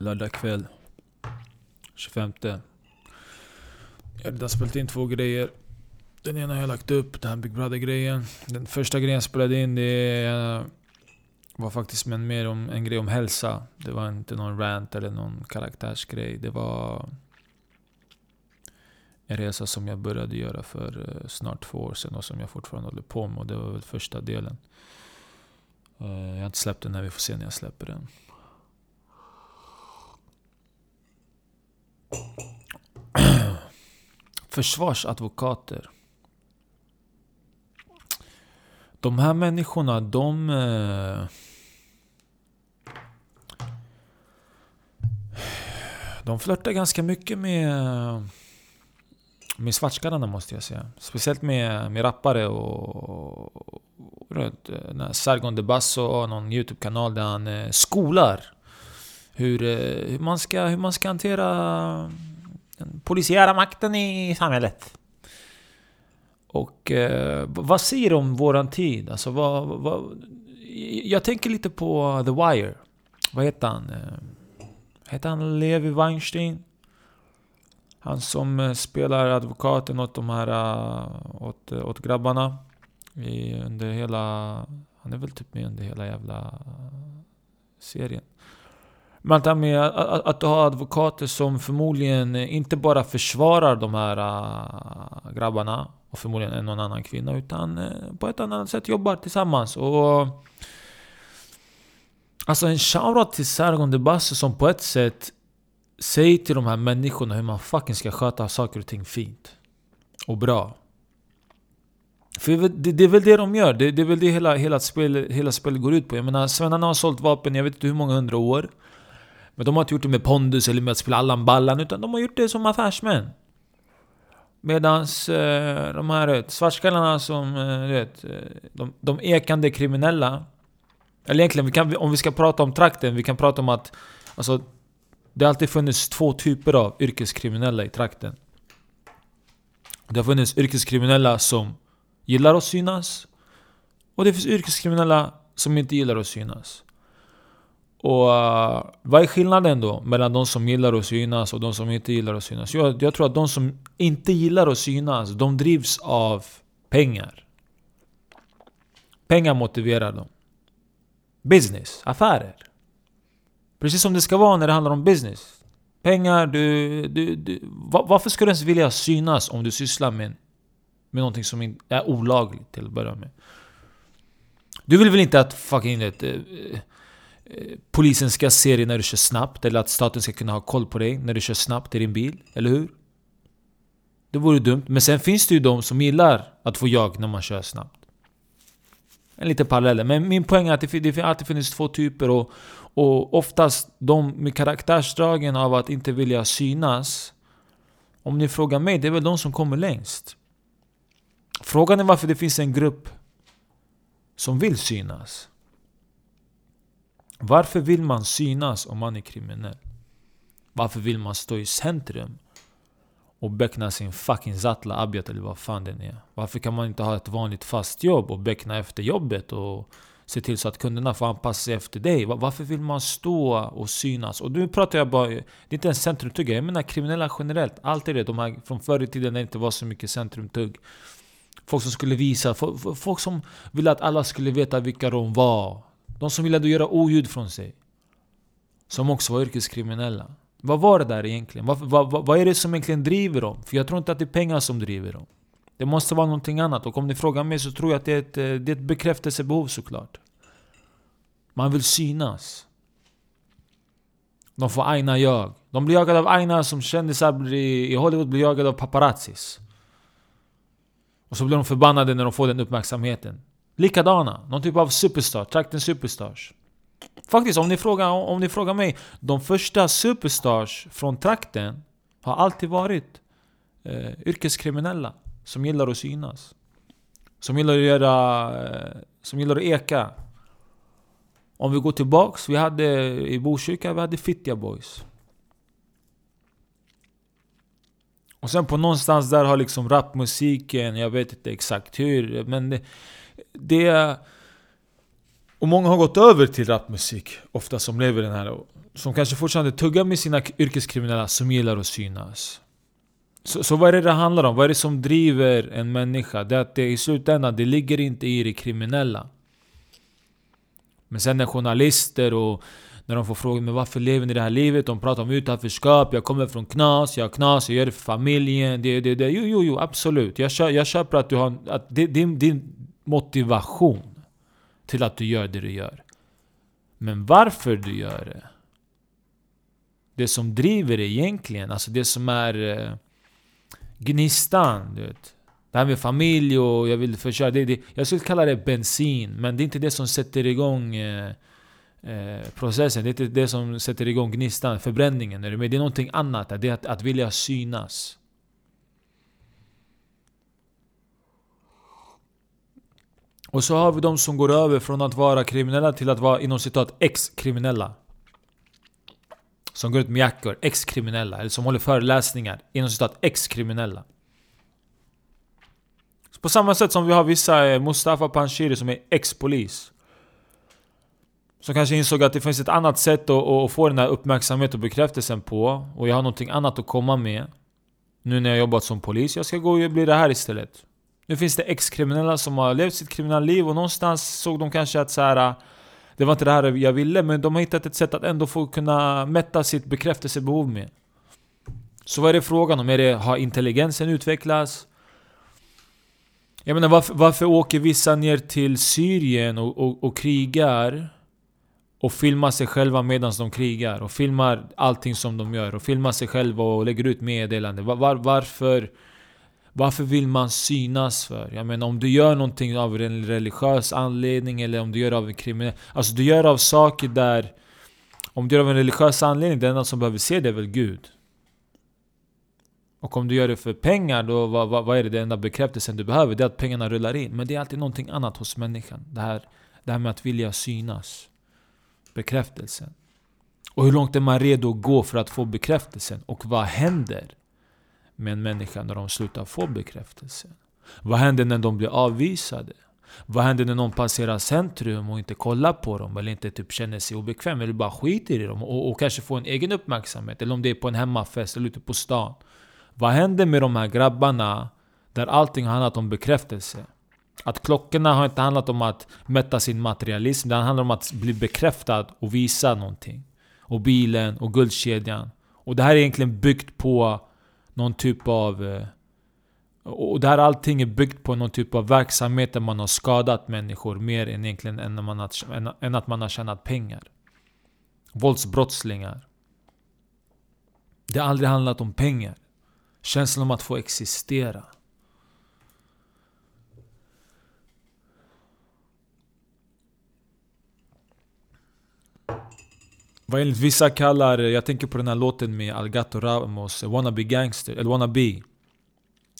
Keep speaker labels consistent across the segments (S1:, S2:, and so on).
S1: lördag kväll. 25. Jag har redan spelat in två grejer. Den ena har jag lagt upp, den här Big Brother-grejen. Den första grejen jag spelade in, det var faktiskt men mer om, en grej om hälsa. Det var inte någon rant eller någon karaktärsgrej. Det var en resa som jag började göra för eh, snart två år sedan och som jag fortfarande håller på med. Och det var väl första delen. Eh, jag har inte släppt den här, vi får se när jag släpper den. Försvarsadvokater. De här människorna, de... De flörtar ganska mycket med... Med svartskallarna måste jag säga. Speciellt med, med rappare och... och Sargon de Basso någon YouTube-kanal där han skolar hur, eh, hur, man ska, hur man ska hantera den polisiära makten i samhället. Och eh, vad säger du om våran tid? Alltså, vad, vad, jag tänker lite på The Wire. Vad heter han? Eh, heter han Levi Weinstein? Han som eh, spelar advokaten åt de här... Åt, åt grabbarna. I, under hela... Han är väl typ med under hela jävla serien. Men det här med att, att, du har advokater som förmodligen inte bara försvarar de här äh, grabbarna och förmodligen någon annan kvinna utan äh, på ett annat sätt jobbar tillsammans. Och, alltså en shoutout till Sargon de Basso som på ett sätt säger till de här människorna hur man fucking ska sköta saker och ting fint. Och bra. För det, det, är väl det de gör. Det, det är väl det hela, hela, spel, hela spelet går ut på. Jag menar, svennarna har sålt vapen jag vet inte hur många hundra år. Men de har inte gjort det med pondus eller med att spela Allan Ballan, utan de har gjort det som affärsmän. Medans eh, de här svartskallarna som, eh, vet, eh, de, de ekande kriminella. Eller egentligen, vi kan, om vi ska prata om trakten, vi kan prata om att alltså, det har alltid funnits två typer av yrkeskriminella i trakten. Det har funnits yrkeskriminella som gillar att synas. Och det finns yrkeskriminella som inte gillar att synas. Och uh, vad är skillnaden då mellan de som gillar att synas och de som inte gillar att synas? Jag, jag tror att de som inte gillar att synas, de drivs av pengar. Pengar motiverar dem. Business, affärer. Precis som det ska vara när det handlar om business. Pengar, du... du, du varför ska du ens vilja synas om du sysslar med, med någonting som är olagligt till att börja med? Du vill väl inte att fucking... Vet, eh, polisen ska se dig när du kör snabbt, eller att staten ska kunna ha koll på dig när du kör snabbt i din bil, eller hur? Det vore dumt. Men sen finns det ju de som gillar att få jag när man kör snabbt. En liten parallell. Men min poäng är att det, alltid finns två typer och, och oftast de med karaktärsdragen av att inte vilja synas. Om ni frågar mig, det är väl de som kommer längst. Frågan är varför det finns en grupp som vill synas. Varför vill man synas om man är kriminell? Varför vill man stå i centrum? Och beckna sin fucking Zatla Abiat eller vad fan den är. Varför kan man inte ha ett vanligt fast jobb och beckna efter jobbet och se till så att kunderna får anpassa sig efter dig? Varför vill man stå och synas? Och nu pratar jag bara... Det är inte en centrumtugg. Jag menar kriminella generellt. Allt är det. De här, från förr i tiden när det inte var så mycket centrumtugg. Folk som skulle visa. Folk som ville att alla skulle veta vilka de var. De som gillade att göra oljud från sig. Som också var yrkeskriminella. Vad var det där egentligen? Vad, vad, vad är det som egentligen driver dem? För jag tror inte att det är pengar som driver dem. Det måste vara någonting annat. Och om ni frågar mig så tror jag att det är ett, eh, det är ett bekräftelsebehov såklart. Man vill synas. De får aina jag. De blir jagade av aina som kändisar i Hollywood blir jagade av paparazzis. Och så blir de förbannade när de får den uppmärksamheten. Likadana, någon typ av superstar, trakten superstars. Faktiskt, om ni, frågar, om ni frågar mig, de första superstars från trakten har alltid varit eh, yrkeskriminella som gillar att synas. Som gillar att göra... Eh, som gillar att eka. Om vi går tillbaks, vi hade i Botkyrka, vi hade Fittja Boys. Och sen på någonstans där har liksom rapmusiken, jag vet inte exakt hur, men det, det... Och många har gått över till rapmusik, ofta som lever den här Som kanske fortfarande tuggar med sina yrkeskriminella som gillar att synas så, så vad är det det handlar om? Vad är det som driver en människa? Det är att det i slutändan, det ligger inte i det kriminella Men sen när journalister och när de får frågan men varför lever ni det här livet? De pratar om utanförskap, jag kommer från knas, jag har knas, jag gör det för familjen det, det, det. Jo, jo, jo, absolut Jag, kö, jag köper att du har, att det, din, din motivation till att du gör det du gör. Men varför du gör det? Det som driver dig egentligen, alltså det som är eh, gnistan, du vet. Det här med familj och jag vill försörja det, det, jag skulle kalla det bensin, men det är inte det som sätter igång eh, eh, processen. Det är inte det som sätter igång gnistan, förbränningen. Är det, det är någonting annat, det är att, att vilja synas. Och så har vi de som går över från att vara kriminella till att vara inom citat ex-kriminella. Som går ut med jackor, ex-kriminella. Eller som håller föreläsningar, inom citat ex-kriminella. På samma sätt som vi har vissa eh, Mustafa Panshiri som är ex-polis. Som kanske insåg att det finns ett annat sätt att, att få den här uppmärksamheten och bekräftelsen på. Och jag har någonting annat att komma med. Nu när jag jobbat som polis. Jag ska gå och bli det här istället. Nu finns det ex-kriminella som har levt sitt kriminella liv och någonstans såg de kanske att så här, äh, det var inte det här jag ville, men de har hittat ett sätt att ändå få kunna mätta sitt bekräftelsebehov med. Så vad är det frågan om? Är det, har intelligensen utvecklats? Jag menar varför, varför åker vissa ner till Syrien och, och, och krigar? Och filmar sig själva medan de krigar och filmar allting som de gör och filmar sig själva och lägger ut meddelanden. Var, var, varför varför vill man synas för? Jag menar om du gör någonting av en religiös anledning eller om du gör av en kriminell... Alltså du gör av saker där... Om du gör av en religiös anledning, det enda som behöver se det är väl Gud? Och om du gör det för pengar, då vad, vad, vad är det? Den enda bekräftelsen du behöver? Det är att pengarna rullar in. Men det är alltid någonting annat hos människan. Det här, det här med att vilja synas. Bekräftelsen. Och hur långt är man redo att gå för att få bekräftelsen? Och vad händer? Med en människa när de slutar få bekräftelse? Vad händer när de blir avvisade? Vad händer när någon passerar centrum och inte kollar på dem eller inte typ känner sig obekväm eller bara skiter i dem och, och kanske får en egen uppmärksamhet? Eller om det är på en hemmafest eller ute på stan. Vad händer med de här grabbarna där allting har handlat om bekräftelse? Att klockorna har inte handlat om att mätta sin materialism, det handlar om att bli bekräftad och visa någonting. Och bilen och guldkedjan. Och det här är egentligen byggt på någon typ av... Eh, och där allting är byggt på någon typ av verksamhet där man har skadat människor mer än egentligen än, man har, än att man har tjänat pengar. Våldsbrottslingar. Det har aldrig handlat om pengar. Känslan om att få existera. Vad enligt vissa kallar, jag tänker på den här låten med Algato Ramos, Wanna Be Gangster, eller Wanna Be.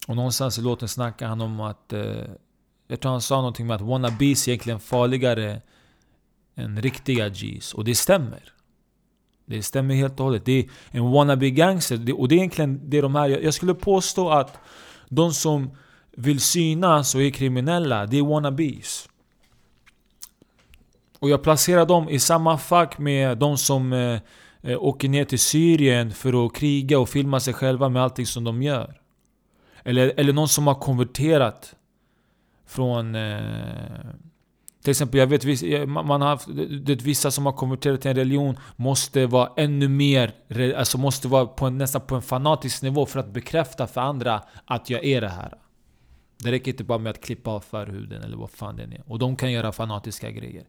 S1: Och någonstans i låten snackar han om att, eh, jag tror han sa någonting med att Wanna Be's är egentligen farligare än riktiga G's. Och det stämmer. Det stämmer helt och hållet. Det är en wannabe gangster, och det är egentligen det de här, Jag skulle påstå att de som vill synas och är kriminella, det är wannabes. Och jag placerar dem i samma fack med de som eh, eh, åker ner till Syrien för att kriga och filma sig själva med allting som de gör. Eller, eller någon som har konverterat från... Eh, till exempel, jag vet man har det, vissa som har konverterat till en religion måste vara ännu mer, alltså måste vara på en, nästan på en fanatisk nivå för att bekräfta för andra att jag är det här. Det räcker inte bara med att klippa av förhuden eller vad fan det är. Och de kan göra fanatiska grejer.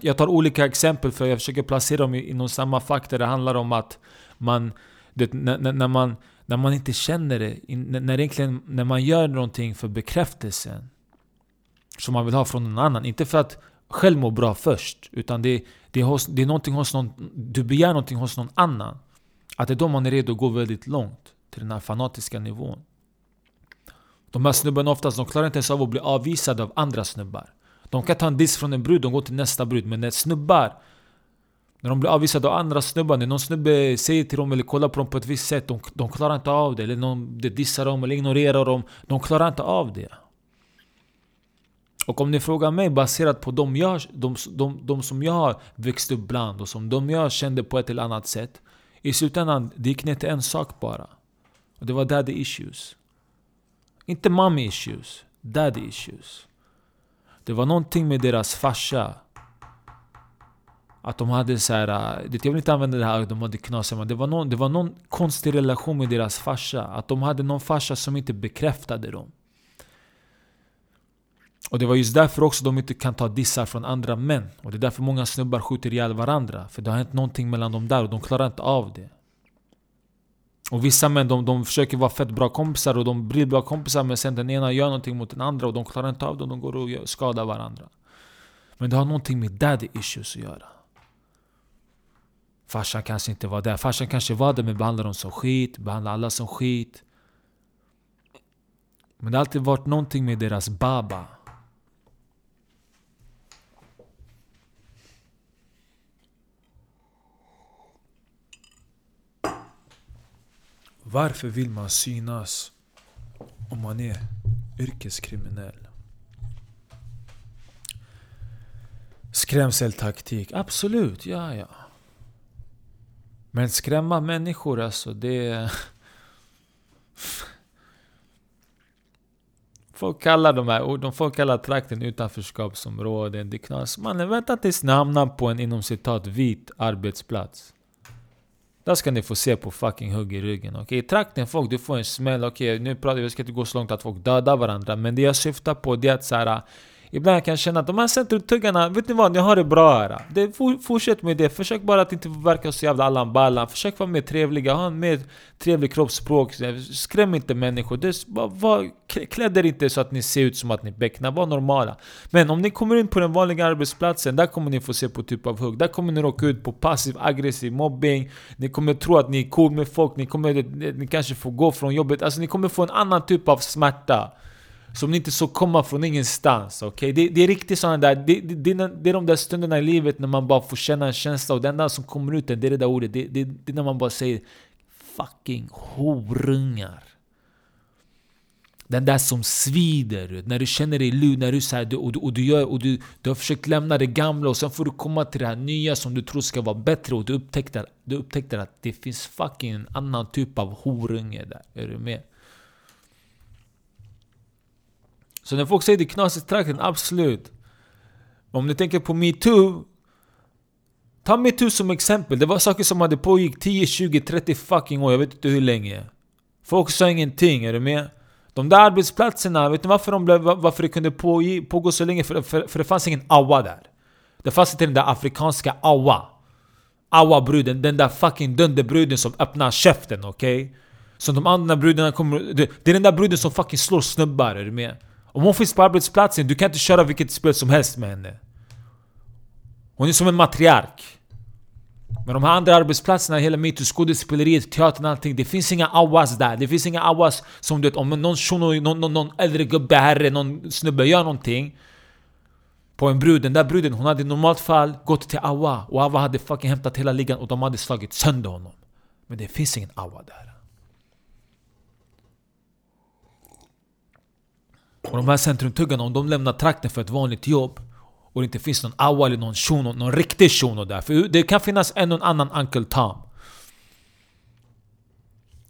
S1: Jag tar olika exempel för jag försöker placera dem inom samma fack där det handlar om att man... Det, när, när, man när man inte känner det, när, egentligen, när man gör någonting för bekräftelsen som man vill ha från någon annan. Inte för att själv må bra först, utan det, det, är, hos, det är någonting hos någon, du begär någonting hos någon annan. Att det är då man är redo att gå väldigt långt, till den här fanatiska nivån. De här snubbarna oftast, de klarar inte ens av att bli avvisade av andra snubbar. De kan ta en diss från en brud, de går till nästa brud. Men när snubbar, när de blir avvisade av andra snubbar, när någon snubbe säger till dem eller kollar på dem på ett visst sätt, de, de klarar inte av det. Eller någon de dissar dem eller ignorerar dem. De klarar inte av det. Och om ni frågar mig baserat på de, jag, de, de, de som jag har växt upp bland och som de jag kände på ett eller annat sätt. I slutändan, det gick ner till en sak bara. Och det var daddy issues. Inte mommy issues, daddy issues. Det var någonting med deras farsa. Att de hade så här, det jag vill inte använda det här att de hade knasiga, men det var, någon, det var någon konstig relation med deras farsa. Att de hade någon farsa som inte bekräftade dem. Och det var just därför också de inte kan ta dissar från andra män. Och det är därför många snubbar skjuter ihjäl varandra. För det har hänt någonting mellan dem där och de klarar inte av det. Och vissa män de, de försöker vara fett bra kompisar och de blir bra kompisar men sen den ena gör någonting mot den andra och de klarar inte av det och de går och skadar varandra. Men det har någonting med daddy issues att göra. Farsan kanske inte var där. Farsan kanske var där men behandlade dem som skit, behandlade alla som skit. Men det har alltid varit någonting med deras baba. Varför vill man synas om man är yrkeskriminell? Skrämseltaktik, absolut, ja ja. Men skrämma människor alltså, det... Folk kallar de här orden, folk kallar trakten utanförskapsområden, det knas. Mannen vänta tills ni hamnar på en inom citat vit arbetsplats. Där ska ni få se på fucking hugg i ryggen. Okej, okay? trakten folk, du får en smäll. Okej, okay, nu pratar vi, vi ska inte gå så långt att folk dödar varandra. Men det jag syftar på det är att så här, Ibland kan jag känna att de här centrumtuggarna, vet ni vad? Ni har det bra här. Det, fortsätt med det. Försök bara att inte verka så jävla Allan Ballan. Försök vara mer trevliga, ha en mer trevlig kroppsspråk. Skräm inte människor. Det, var, var, kläd er inte så att ni ser ut som att ni becknar. Var normala. Men om ni kommer in på den vanliga arbetsplatsen, där kommer ni få se på typ av hugg. Där kommer ni råka ut på passiv aggressiv mobbing. Ni kommer tro att ni är cool med folk. Ni, kommer, ni kanske får gå från jobbet. Alltså ni kommer få en annan typ av smärta. Som ni inte så komma från ingenstans. Okay? Det, det är riktigt sådana där, det, det, det, är de där stunderna i livet när man bara får känna en känsla och det enda som kommer ut det är det där ordet. Det, det, det är när man bara säger fucking horungar. Den där som svider, när du känner dig lur, när du, så här, och, du, och, du, gör, och du, du har försökt lämna det gamla och sen får du komma till det här nya som du tror ska vara bättre och du upptäcker, du upptäckte att det finns fucking en annan typ av horunge där. Är du med? Så när folk säger det är knasigt trakten, absolut. Men om ni tänker på metoo. Ta metoo som exempel. Det var saker som hade pågick 10, 20, 30 fucking år. Jag vet inte hur länge. Folk sa ingenting, är du med? De där arbetsplatserna, vet ni varför, de blev, varför det kunde pågå, pågå så länge? För, för, för det fanns ingen awa där. Det fanns inte den där afrikanska awa. Awa-bruden, den där fucking dunderbruden som öppnar käften, okej? Okay? Som de andra brudarna kommer... Det, det är den där bruden som fucking slår snubbar, är du med? Om hon finns på arbetsplatsen, du kan inte köra vilket spel som helst med henne. Hon är som en matriark. Men de här andra arbetsplatserna, hela metoo, skådespeleriet, teatern, allting. Det finns inga awas där. Det finns inga awas som du vet, om någon shuno, någon, någon, någon äldre gubbe, herre, någon snubbe gör någonting. På en brud, den där bruden, hon hade i normalt fall gått till awa. Och awa hade fucking hämtat hela ligan och de hade slagit sönder honom. Men det finns ingen awa där. Och de här centrumtuggarna, om de lämnar trakten för ett vanligt jobb och det inte finns någon awa eller någon shuno, någon riktig shuno där. För det kan finnas en och annan Uncle Tom.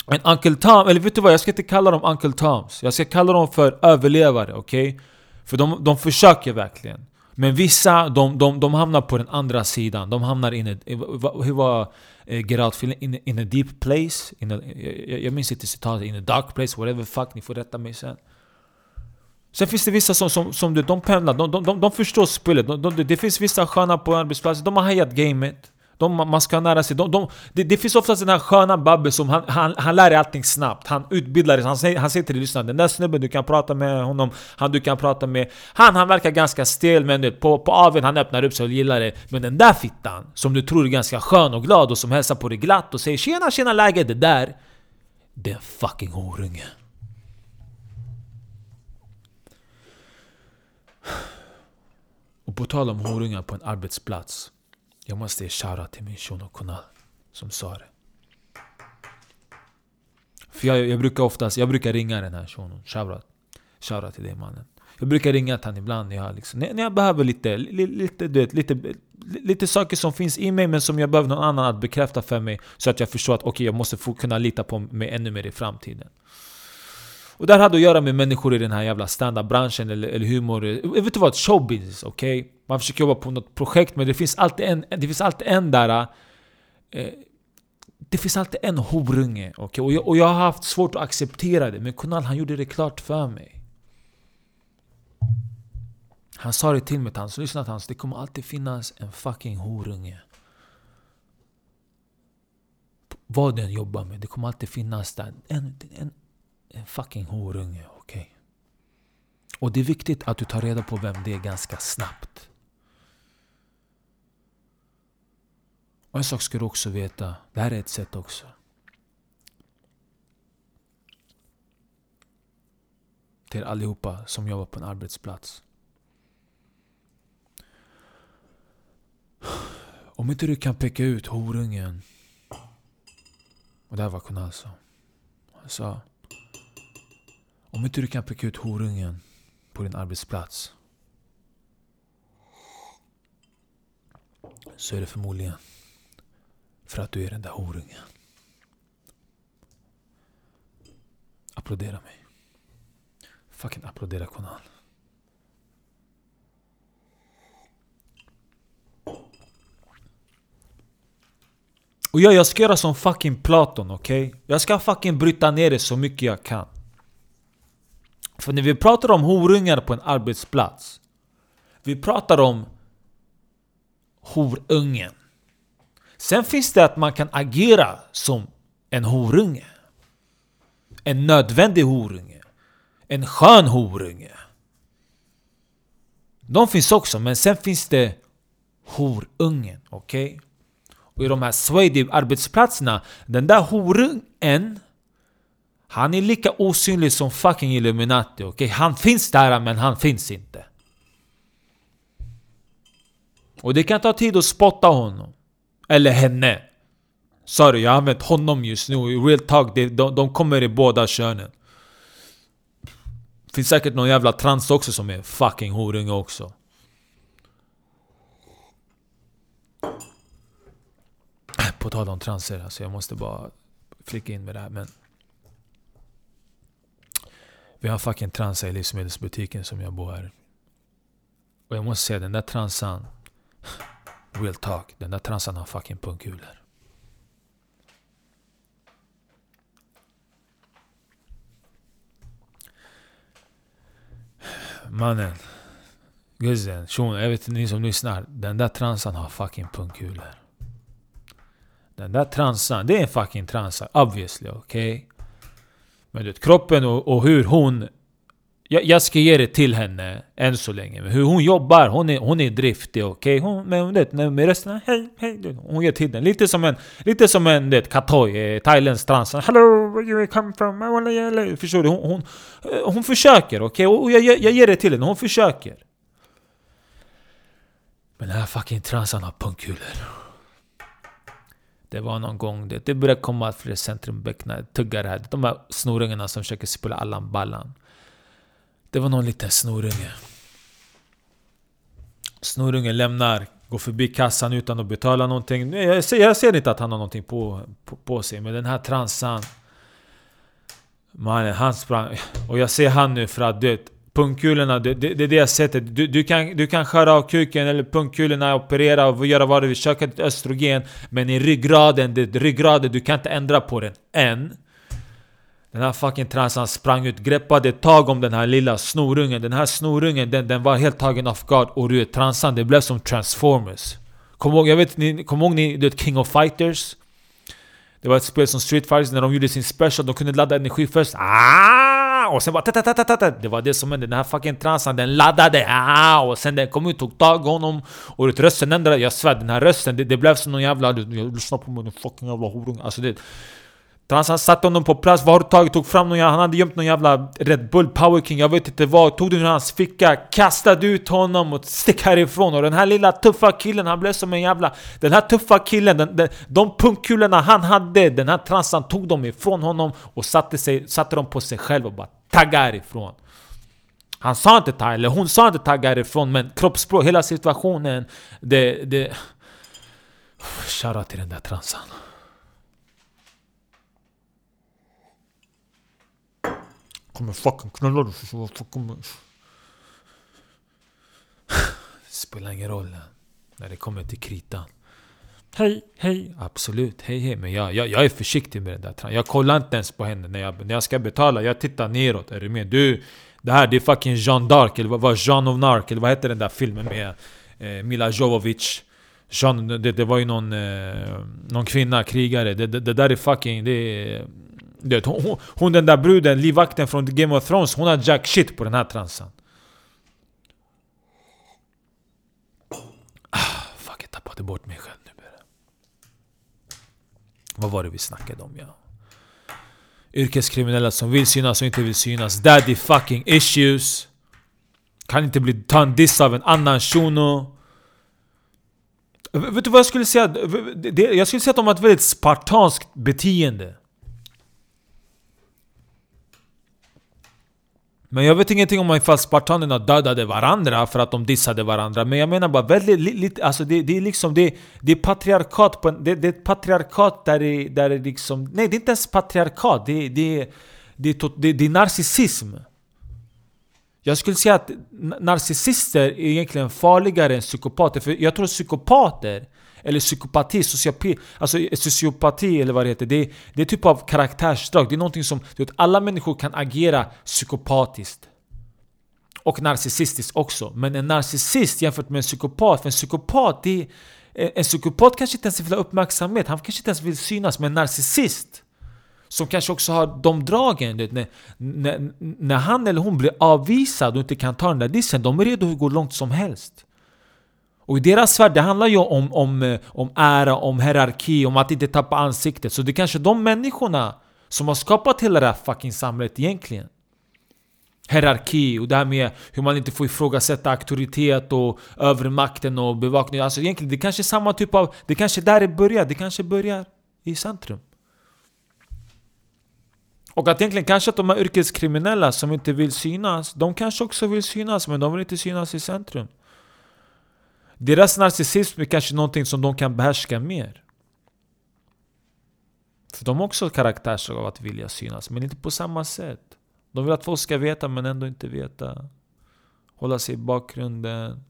S1: En Uncle Tom, eller vet du vad? Jag ska inte kalla dem Uncle Toms. Jag ska kalla dem för överlevare, okej? Okay? För de, de försöker verkligen. Men vissa, de, de, de hamnar på den andra sidan. De hamnar in. Hur var eh, Geralt Get Out in, in a deep place? In a, eh, jag, jag minns inte citatet. In a dark place, whatever fuck. Ni får rätta mig sen. Sen finns det vissa som, som, som de, de pendlar, de, de, de, de förstår spelet. De, de, det finns vissa sköna på arbetsplatsen, de har hajat gamet. De, man ska nära sig. De, de, det, det finns oftast den här sköna Babbe som han, han, han lär dig allting snabbt. Han utbildar dig. Han säger, han säger till dig lyssna, den där snubben du kan prata med honom, han du kan prata med. Han, han verkar ganska stel men du på, på aven han öppnar upp sig och gillar det. Men den där fittan, som du tror är ganska skön och glad och som hälsar på dig glatt och säger tjena tjena läget, det där. Det är en fucking horunge. Och på tal om horungar på en arbetsplats. Jag måste ge shoutout till min shuno Kunal som sa det. För jag, jag brukar oftast, jag brukar ringa den här shunon. Shoutout. Shoutout till dig mannen. Jag brukar ringa till honom ibland när jag, liksom, när jag behöver lite, lite, du vet, lite, lite saker som finns i mig men som jag behöver någon annan att bekräfta för mig. Så att jag förstår att okej, okay, jag måste få kunna lita på mig ännu mer i framtiden. Och det här hade att göra med människor i den här jävla standardbranschen eller, eller humor. Eh, vet du vad? Showbusiness, okej? Okay? Man försöker jobba på något projekt men det finns alltid en, det finns alltid en där... Eh, det finns alltid en horunge, okay? och, jag, och jag har haft svårt att acceptera det. Men Kunal han gjorde det klart för mig. Han sa det till mig, han lyssna hans, det kommer alltid finnas en fucking horunge. Vad den jobbar med, det kommer alltid finnas där. En, en, en fucking horunge, okej? Okay? Och det är viktigt att du tar reda på vem det är ganska snabbt. Och en sak ska du också veta, det här är ett sätt också. Till allihopa som jobbar på en arbetsplats. Om inte du kan peka ut horungen. Och det här var Kunal sa. Han sa. Om inte du kan peka ut horungen på din arbetsplats. Så är det förmodligen för att du är den där horungen. Applådera mig. Fucking applådera Konal. Och ja, jag ska göra som fucking Platon, okej? Okay? Jag ska fucking bryta ner det så mycket jag kan. För när vi pratar om horungar på en arbetsplats Vi pratar om horungen Sen finns det att man kan agera som en horunge En nödvändig horunge En skön horunge De finns också, men sen finns det horungen, okej? Okay? Och i de här Swedish arbetsplatserna Den där horungen han är lika osynlig som fucking Illuminati, okej? Okay? Han finns där men han finns inte. Och det kan ta tid att spotta honom. Eller henne. Sorry, jag har använt honom just nu. I real talk, de, de, de kommer i båda könen. Finns säkert någon jävla trans också som är fucking horunge också. På tal om transer, alltså jag måste bara flika in med det här men... Vi har fucking transa i livsmedelsbutiken som jag bor här. Och jag måste säga den där transan. Real talk. Den där transan har fucking pungkulor. Mannen. Guzzen, shunon, jag vet inte ni som lyssnar. Den där transan har fucking pungkulor. Den där transan, det är en fucking transa. Obviously, okej? Okay? Men du kroppen och, och hur hon... Jag, jag, ska ge det till henne än så länge. Men hur hon jobbar, hon är, hon är driftig, okej? Okay? men vet, med resten, hej, hej. Hon ger till den. Lite som en, lite som en vet, katoj, eh, thailändsk trans. Hello, where you come from? Förstår du? Hon, hon, eh, hon försöker, okej? Okay? Och jag, jag, jag ger det till henne, hon försöker. Men den här fucking transan har pungkulor. Det var någon gång, det, det började komma fler centrumbäckna tuggare här. De här snorungarna som försöker spela Allan Ballan. Det var någon liten snorunge. Snorungen lämnar, går förbi kassan utan att betala någonting. Jag ser, jag ser inte att han har någonting på, på, på sig, men den här transan... Mannen, han sprang... Och jag ser han nu för att du vet, Pungkulorna, det, det, det är det sättet. Du, du, kan, du kan skära av kuken eller pungkulorna, operera och göra vad du vill, Köka ditt östrogen. Men i ryggraden, det, ryggraden, du kan inte ändra på den än. Den här fucking transan sprang ut, greppade tag om den här lilla snorungen. Den här snorungen, den, den var helt tagen off guard. Och du vet, transan, det blev som transformers. Kom ihåg, jag vet, ni, kom ihåg ni, du vet, King of Fighters? Det var ett spel som Street Fighters, när de gjorde sin special, de kunde ladda energi först. Ah! Och sen bara ta ta ta ta Det var det som hände, den här fucking transan den laddade. Ah! Och sen den kom ut, tog tag i honom. Och rösten ändrade, jag svär den här rösten det, det blev som någon jävla... Jag lyssnar på mig, den fucking jävla horunge Alltså det... Han satte honom på plats, vad har du tagit? Tog fram någon, han hade gömt någon jävla Red Bull Power King, jag vet inte vad. Tog den ur hans ficka, kastade ut honom och stick härifrån. Och den här lilla tuffa killen, han blev som en jävla... Den här tuffa killen, den, den, de punkkulorna han hade, den här transan tog dem ifrån honom och satte, sig, satte dem på sig själv och bara tagga härifrån. Han sa inte tagga, eller hon sa inte tagga härifrån men kroppsspråk, hela situationen Det... det... Shoutout till den där transan Kommer fucking knulla dig för fucking... Spelar ingen roll när det kommer till kritan. Hej, hej, absolut, hej hej Men jag, jag, jag är försiktig med det där Jag kollar inte ens på henne när jag, när jag ska betala. Jag tittar neråt, är du med? Du, det här det är fucking Jean d'Arc eller vad, Jean of Narc eller vad heter den där filmen med eh, Mila Jovovich? Jean, det, det var ju någon, eh, någon kvinna, krigare. Det, det, det där är fucking... Det är, det, hon, hon den där bruden, livvakten från Game of Thrones Hon har jack shit på den här transan. Ah, Fuck, jag tappade bort mig själv nu Vad var det vi snackade om ja? Yrkeskriminella som vill synas och inte vill synas. Daddy fucking issues. Kan inte bli tandis av en annan shuno. Vet du vad jag skulle säga? Jag skulle säga att de har ett väldigt spartanskt beteende. Men jag vet ingenting om ifall spartanerna dödade varandra för att de dissade varandra. Men jag menar bara väldigt lite, alltså det, det är liksom det, det är patriarkat på det, det är ett patriarkat där det, där det liksom Nej det är inte ens patriarkat, det, det, det, det, det är narcissism. Jag skulle säga att narcissister är egentligen farligare än psykopater För jag tror psykopater eller psykopati, sociopi, alltså eh, sociopati eller vad det heter. Det är, det är typ av karaktärsdrag. Det är någonting som... Du vet, alla människor kan agera psykopatiskt. Och narcissistiskt också. Men en narcissist jämfört med en psykopat, för en psykopat, det är, eh, en psykopat kanske inte ens vill ha uppmärksamhet, han kanske inte ens vill synas. Men en narcissist, som kanske också har de dragen, vet, när, när, när han eller hon blir avvisad och inte kan ta den där dissen, de är redo att gå långt som helst. Och i deras värld, det handlar ju om, om, eh, om ära, om hierarki, om att inte tappa ansiktet. Så det är kanske de människorna som har skapat hela det här fucking samhället egentligen. Hierarki och det här med hur man inte får ifrågasätta auktoritet och övermakten och bevakning. Alltså egentligen, det kanske är samma typ av... Det kanske är där det börjar. Det kanske börjar i centrum. Och att egentligen kanske att de här yrkeskriminella som inte vill synas, de kanske också vill synas men de vill inte synas i centrum. Deras narcissism är kanske någonting som de kan behärska mer. För de har också karaktärsdrag av att vilja synas, men inte på samma sätt. De vill att folk ska veta, men ändå inte veta. Hålla sig i bakgrunden.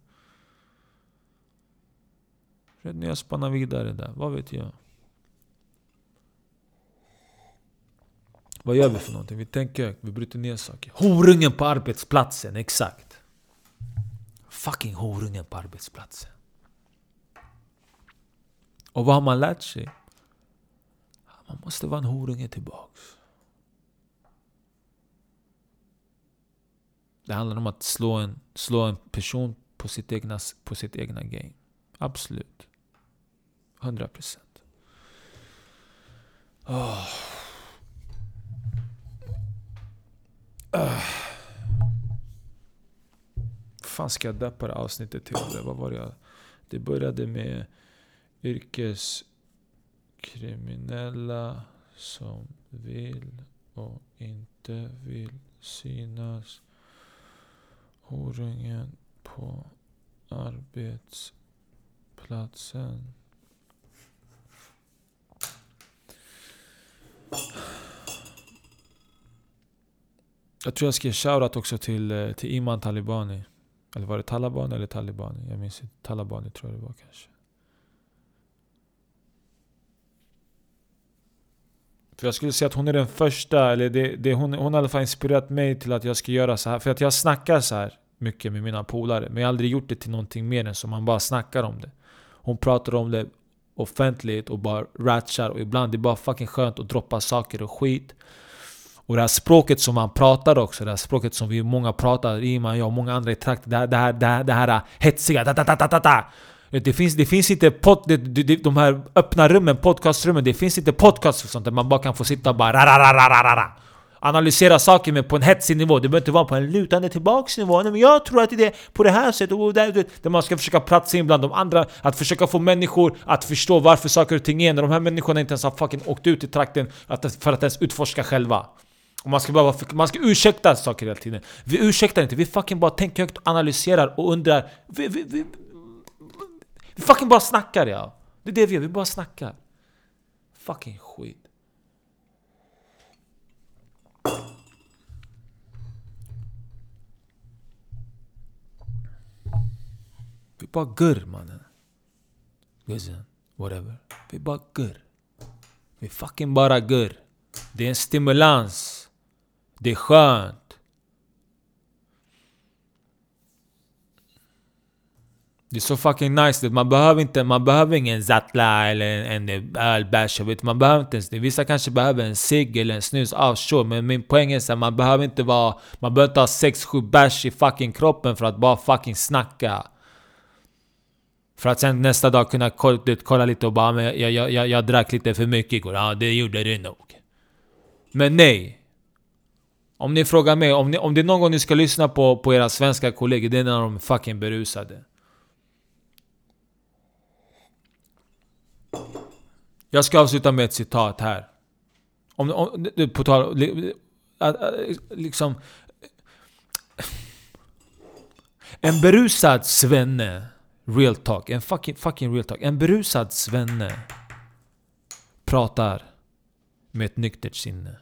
S1: Rätt när jag spannar vidare där, vad vet jag? Vad gör vi för någonting? Vi tänker vi bryter ner saker. Horungen på arbetsplatsen, exakt. Fucking horungen på arbetsplatsen. Och vad har man lärt sig? Man måste vara en horunge tillbaks. Det handlar om att slå en, slå en person på sitt egna, på sitt egna game. Absolut. 100 procent. Oh. Uh fan ska jag döpa det avsnittet till? Det, vad var det jag... Det började med yrkeskriminella som vill och inte vill synas. Horungen på arbetsplatsen. Jag tror jag ska ge shoutout också till, eh, till Iman Talibani. Eller var det Taliban eller Taliban? Jag minns inte. Taliban tror jag det var kanske. För jag skulle säga att hon är den första, eller det, det, hon, hon har i alla fall inspirerat mig till att jag ska göra så här. För att jag snackar så här mycket med mina polare. Men jag har aldrig gjort det till någonting mer än så. Man bara snackar om det. Hon pratar om det offentligt och bara ratchar. Och ibland det är bara fucking skönt att droppa saker och skit. Och det här språket som man pratar också, det här språket som vi många pratar, Iman, jag och många andra i trakten. Det här, det här, det här, det här hetsiga, da, da, da, da, da. Det finns, det finns inte pod, det, det, de här öppna rummen, podcastrummen, det finns inte podcast och sånt där man bara kan få sitta och bara ra, ra, ra, ra, ra, ra. Analysera saker men på en hetsig nivå, det behöver inte vara på en lutande tillbaks nivå. men jag tror att det är på det här sättet, och där, där man ska försöka platsa in bland de andra, att försöka få människor att förstå varför saker och ting är när de här människorna inte ens har fucking åkt ut i trakten för att ens utforska själva. Och man ska bara man ska ursäkta saker hela tiden. Vi ursäktar inte, vi fucking bara tänker högt, analyserar och undrar. Vi, vi, vi, vi fucking bara snackar ja. Det är det vi gör, vi bara snackar. Fucking skit. Vi bara gurr mannen. Guzzen, whatever. Vi bara gurr. Vi fucking bara gurr. Det är en stimulans. Det är skönt. Det är så fucking nice. Man behöver, inte, man behöver ingen Zatla eller en, en ölbärs. Man behöver inte ens det. Vissa kanske behöver en cigg eller en snus. Ah, sure. Men min poäng är att man behöver inte vara... Man behöver inte ha 6-7 bärs i fucking kroppen för att bara fucking snacka. För att sen nästa dag kunna kolla lite och bara men jag, jag, jag, jag drack lite för mycket igår. Ja, det gjorde du nog. Men nej. Om ni frågar mig, om, ni, om det är någon gång ni ska lyssna på, på era svenska kollegor, det är när de är fucking berusade. Jag ska avsluta med ett citat här. Om, om, på tal... Liksom... En berusad svenne Real talk, en fucking, fucking real talk. En berusad svenne pratar med ett nyktert sinne.